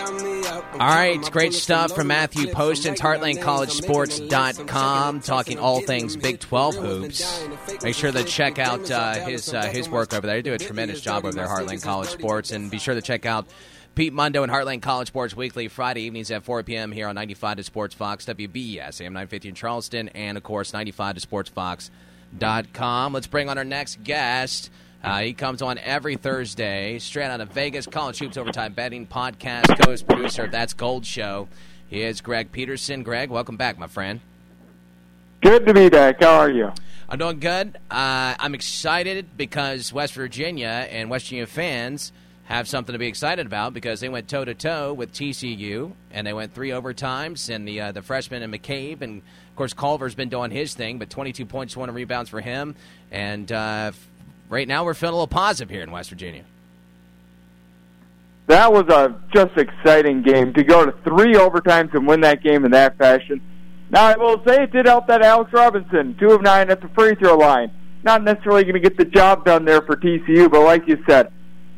All right, great stuff from Matthew Poston, HeartlandCollegeSports.com, talking all things Big 12 hoops. Make sure to check out uh, his uh, his work over there. They do a tremendous job over there, Heartland College Sports, and be sure to check out Pete Mundo and Heartland College Sports Weekly Friday evenings at 4 p.m. here on 95 to Sports Fox, WBES, AM 950 in Charleston, and of course 95 to Sports Fox.com. Let's bring on our next guest. Uh, he comes on every Thursday, straight out of Vegas, College Hoops Overtime Betting Podcast, co producer of That's Gold Show. He is Greg Peterson. Greg, welcome back, my friend. Good to be back. How are you? I'm doing good. Uh, I'm excited because West Virginia and West Virginia fans have something to be excited about because they went toe to toe with TCU and they went three overtimes and the uh, the freshman and McCabe and of course Culver's been doing his thing, but 22 points, one rebounds for him, and uh, right now we're feeling a little positive here in West Virginia. That was a just exciting game to go to three overtimes and win that game in that fashion. Now I will say it did help that Alex Robinson, two of nine at the free throw line. Not necessarily going to get the job done there for TCU, but like you said,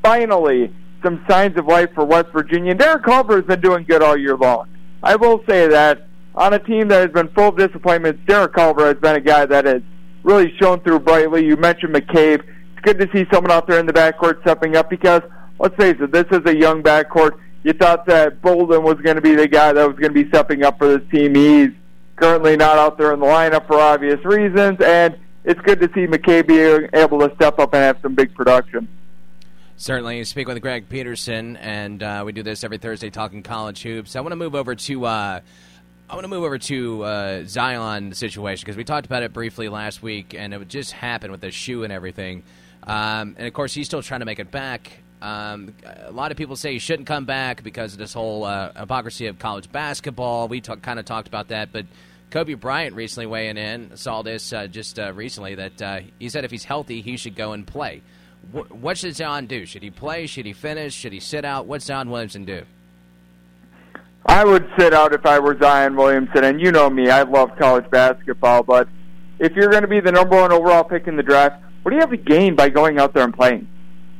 finally some signs of life for West Virginia. And Derek Culver has been doing good all year long. I will say that on a team that has been full of disappointments, Derek Culver has been a guy that has really shown through brightly. You mentioned McCabe it's good to see someone out there in the backcourt stepping up because let's face it, this is a young backcourt. You thought that Bolden was going to be the guy that was going to be stepping up for this team. He's currently not out there in the lineup for obvious reasons, and it's good to see McCabe being able to step up and have some big production. Certainly, speak with Greg Peterson, and uh, we do this every Thursday, talking college hoops. I want to move over to uh, I want to move over to uh, Zion situation because we talked about it briefly last week, and it just happened with the shoe and everything. Um, and of course, he's still trying to make it back. Um, a lot of people say he shouldn't come back because of this whole uh, hypocrisy of college basketball. We talk, kind of talked about that, but Kobe Bryant recently weighing in saw this uh, just uh, recently that uh, he said if he's healthy, he should go and play. What, what should Zion do? Should he play? Should he finish? Should he sit out? What Zion Williamson do? I would sit out if I were Zion Williamson, and you know me, I love college basketball, but if you're going to be the number one overall pick in the draft, what do you have to gain by going out there and playing?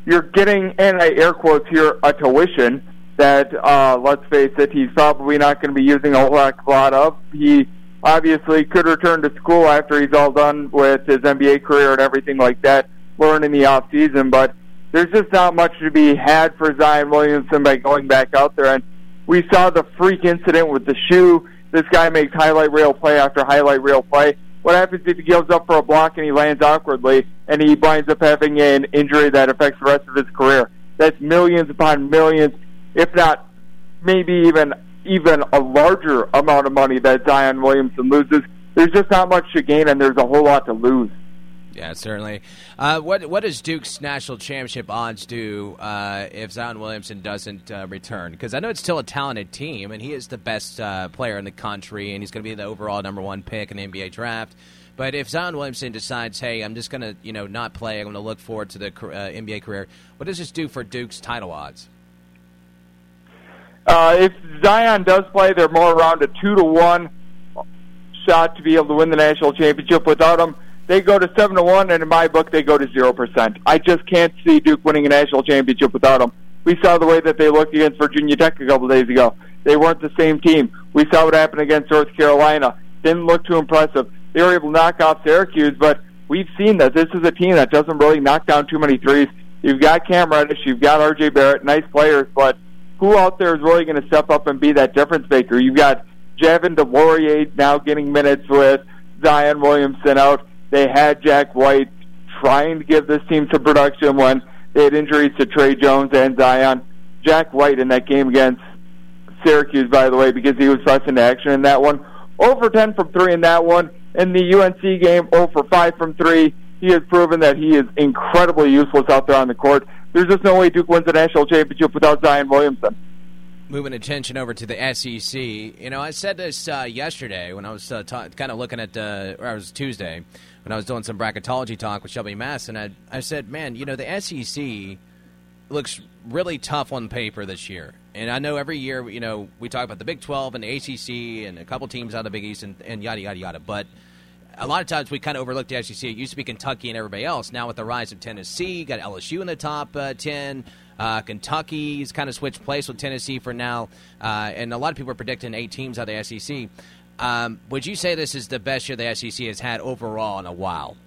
You're getting, and I air quotes here, a tuition that, uh, let's face it, he's probably not going to be using a whole lot of. He obviously could return to school after he's all done with his NBA career and everything like that, learn in the off season, but there's just not much to be had for Zion Williamson by going back out there. And we saw the freak incident with the shoe. This guy makes highlight reel play after highlight reel play. What happens if he gives up for a block and he lands awkwardly and he winds up having an injury that affects the rest of his career? That's millions upon millions, if not maybe even even a larger amount of money that Zion Williamson loses. There's just not much to gain, and there's a whole lot to lose. Yeah, certainly. Uh, what what does Duke's national championship odds do uh, if Zion Williamson doesn't uh, return? Because I know it's still a talented team, and he is the best uh, player in the country, and he's going to be the overall number one pick in the NBA draft. But if Zion Williamson decides, hey, I'm just going to you know not play, I'm going to look forward to the uh, NBA career. What does this do for Duke's title odds? Uh, if Zion does play, they're more around a two to one shot to be able to win the national championship. Without him they go to seven to one, and in my book, they go to zero percent. I just can't see Duke winning a national championship without them. We saw the way that they looked against Virginia Tech a couple days ago. They weren't the same team. We saw what happened against North Carolina. Didn't look too impressive. They were able to knock off Syracuse, but we've seen that this is a team that doesn't really knock down too many threes. You've got Cam Reddish, you've got R.J. Barrett, nice players, but who out there is really going to step up and be that difference maker? You've got Javin DeLaurier now getting minutes with Zion Williamson out. They had Jack White trying to give this team some production when they had injuries to Tre Jones and Zion. Jack White in that game against Syracuse, by the way, because he was thrust into action in that one. Over 10 from 3 in that one. In the UNC game, 0 for 5 from 3. He has proven that he is incredibly useless out there on the court. There's just no way Duke wins the national championship without Zion Williamson moving attention over to the SEC. You know, I said this uh, yesterday when I was uh, ta- kind of looking at, uh, or it was Tuesday when I was doing some bracketology talk with Shelby Mass, and I, I said, man, you know, the SEC looks really tough on paper this year. And I know every year, you know, we talk about the Big 12 and the ACC and a couple teams out of the Big East and, and yada, yada, yada. But a lot of times we kind of overlooked the SEC. It used to be Kentucky and everybody else. Now with the rise of Tennessee, got LSU in the top uh, ten. Uh, Kentucky's kind of switched place with Tennessee for now, uh, and a lot of people are predicting eight teams out of the SEC. Um, would you say this is the best year the SEC has had overall in a while?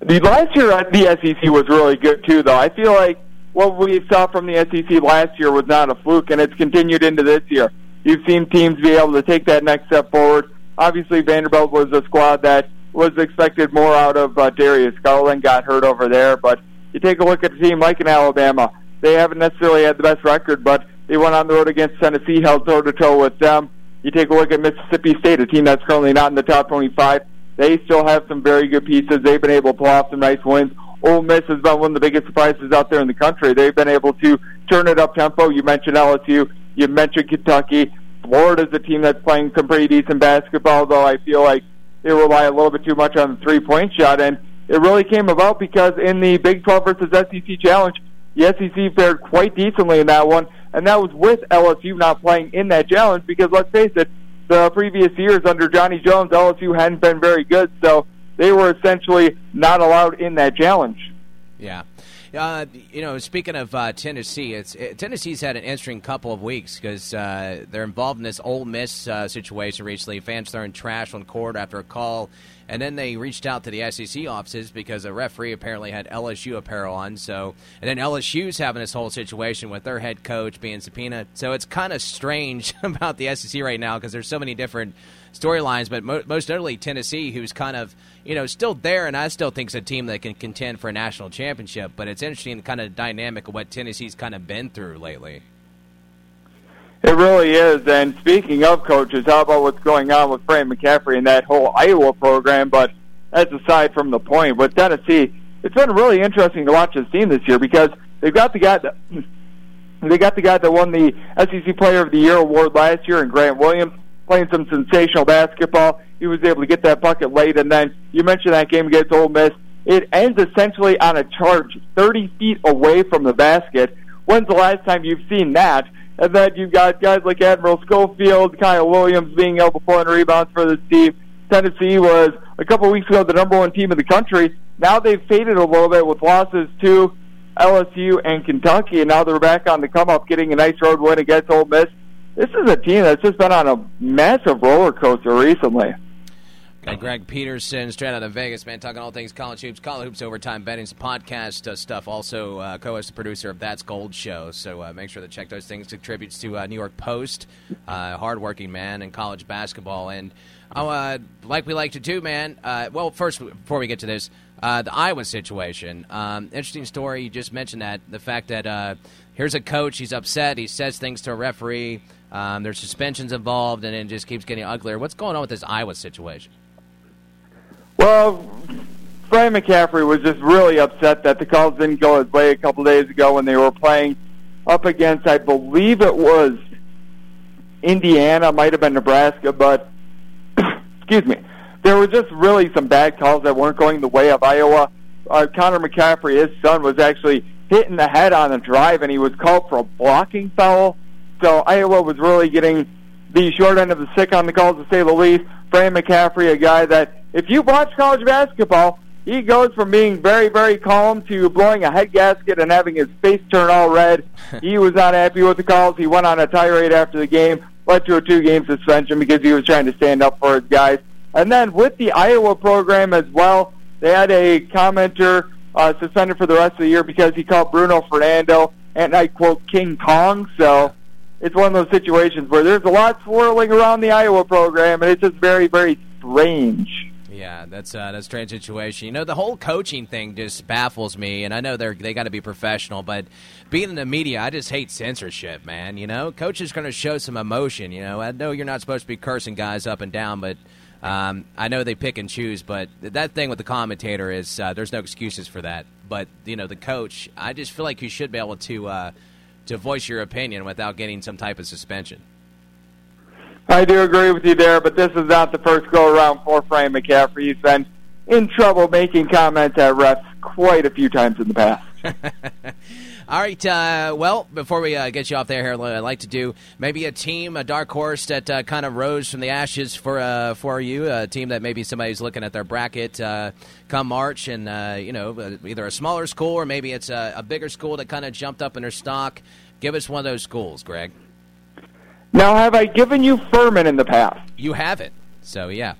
The last year at the SEC was really good too, though. I feel like what we saw from the SEC last year was not a fluke, and it's continued into this year. You've seen teams be able to take that next step forward. Obviously, Vanderbilt was a squad that was expected more out of uh, Darius Garland, got hurt over there. But you take a look at a team like in Alabama, they haven't necessarily had the best record, but they went on the road against Tennessee, held toe to toe with them. You take a look at Mississippi State, a team that's currently not in the top 25. They still have some very good pieces. They've been able to pull off some nice wins. Ole Miss has been one of the biggest surprises out there in the country. They've been able to turn it up tempo. You mentioned LSU. You mentioned Kentucky. Florida's a team that's playing some pretty decent basketball, though I feel like they rely a little bit too much on the three-point shot. And it really came about because in the Big 12 versus SEC challenge, the SEC fared quite decently in that one, and that was with LSU not playing in that challenge because let's face it, the previous years under Johnny Jones, LSU hadn't been very good, so they were essentially not allowed in that challenge. Yeah. Uh, you know, speaking of uh, Tennessee, it's it, Tennessee's had an interesting couple of weeks because uh, they're involved in this Ole Miss uh, situation recently. Fans throwing trash on court after a call, and then they reached out to the SEC offices because a referee apparently had LSU apparel on. So, and then LSU's having this whole situation with their head coach being subpoenaed. So it's kind of strange about the SEC right now because there's so many different storylines, but mo- most notably Tennessee, who's kind of you know still there, and I still think it's a team that can contend for a national championship. But it's interesting the kind of dynamic of what Tennessee's kind of been through lately. It really is. And speaking of coaches, how about what's going on with Frank McCaffery and that whole Iowa program? But that's aside from the point. With Tennessee, it's been really interesting to watch this team this year because they've got the guy that they got the guy that won the SEC Player of the Year award last year, and Grant Williams playing some sensational basketball. He was able to get that bucket late, and then you mentioned that game against Ole Miss. It ends essentially on a charge 30 feet away from the basket. When's the last time you've seen that? And then you've got guys like Admiral Schofield, Kyle Williams being able to pull in rebounds for this team. Tennessee was a couple weeks ago the number one team in the country. Now they've faded a little bit with losses to LSU and Kentucky, and now they're back on the come up, getting a nice road win against Ole Miss. This is a team that's just been on a massive roller coaster recently. Got Greg Peterson straight out of Vegas, man, talking all things college hoops, college hoops, overtime betting, some podcast uh, stuff. Also, uh, co-host producer of That's Gold show. So uh, make sure to check those things. Contributes to uh, New York Post, uh, hardworking man in college basketball, and uh, like we like to do, man. Uh, well, first before we get to this, the Iowa situation. Um, interesting story. You just mentioned that the fact that here's a coach, he's upset, he says things to a referee. Um, there's suspensions involved, and it just keeps getting uglier. What's going on with this Iowa situation? Well, Frank McCaffery was just really upset that the calls didn't go his way a couple days ago when they were playing up against, I believe it was Indiana, might have been Nebraska, but excuse me, there were just really some bad calls that weren't going the way of Iowa. Uh, Connor McCaffery, his son, was actually hit in the head on a drive, and he was called for a blocking foul. So Iowa was really getting the short end of the stick on the calls, to say the least. Frank McCaffery, a guy that, if you watch college basketball, he goes from being very, very calm to blowing a head gasket and having his face turn all red. he was not happy with the calls. He went on a tirade after the game, led to a two-game suspension because he was trying to stand up for his guys. And then with the Iowa program as well, they had a commenter uh, suspended for the rest of the year because he called Bruno Fernando, and I quote, King Kong. So it's one of those situations where there's a lot swirling around the Iowa program, and it's just very, very strange. Yeah, that's uh, that's a strange situation. You know, the whole coaching thing just baffles me, and I know they're they got to be professional, but being in the media, I just hate censorship, man. You know, coaches going to show some emotion. You know, I know you're not supposed to be cursing guys up and down, but um, I know they pick and choose. But that thing with the commentator is uh, there's no excuses for that. But you know, the coach, I just feel like you should be able to. Uh, to voice your opinion without getting some type of suspension. I do agree with you there, but this is not the first go around for Frank McCaffery. He's been in trouble making comments at refs quite a few times in the past. All right. Uh, well, before we uh, get you off there, here, I'd like to do maybe a team, a dark horse that uh, kind of rose from the ashes for uh, for you, a team that maybe somebody's looking at their bracket uh, come March, and uh, you know, either a smaller school or maybe it's a, a bigger school that kind of jumped up in their stock. Give us one of those schools, Greg. Now, have I given you Furman in the past? You haven't. So yeah.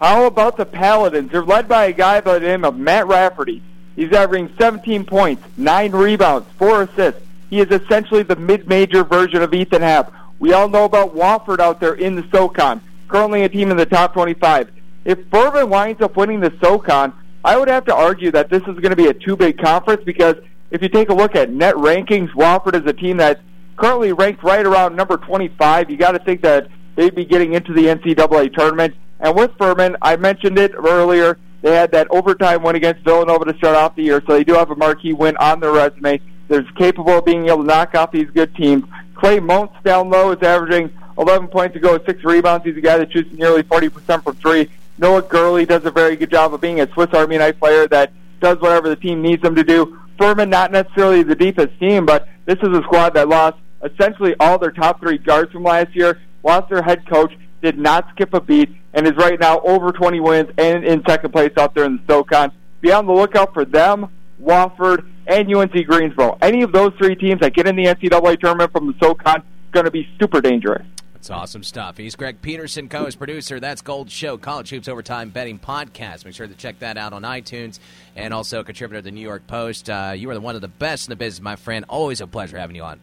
How about the Paladins? They're led by a guy by the name of Matt Rafferty. He's averaging 17 points, 9 rebounds, 4 assists. He is essentially the mid-major version of Ethan Happ. We all know about Wofford out there in the SoCon, currently a team in the top 25. If Furman winds up winning the SoCon, I would have to argue that this is going to be a two-bid conference because if you take a look at net rankings, Wofford is a team that's currently ranked right around number 25. You got to think that they'd be getting into the NCAA tournament. And with Furman, I mentioned it earlier, they had that overtime win against Villanova to start off the year, so they do have a marquee win on their resume. They're capable of being able to knock off these good teams. Clay Mounce down low is averaging 11 points a go, with six rebounds. He's a guy that shoots nearly 40% from three. Noah Gurley does a very good job of being a Swiss Army knife player that does whatever the team needs him to do. Furman, not necessarily the deepest team, but this is a squad that lost essentially all their top three guards from last year, lost their head coach, did not skip a beat, and is right now over 20 wins and in second place out there in the SoCon. Be on the lookout for them, Wofford, and UNC Greensboro. Any of those three teams that get in the NCAA tournament from the SoCon going to be super dangerous. That's awesome stuff. He's Greg Peterson, co-host producer. That's Gold Show, College Hoops Overtime Betting Podcast. Make sure to check that out on iTunes and also a contributor to the New York Post. Uh, you are the one of the best in the business, my friend. Always a pleasure having you on.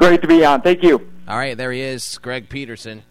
Great to be on. Thank you. All right, there he is, Greg Peterson.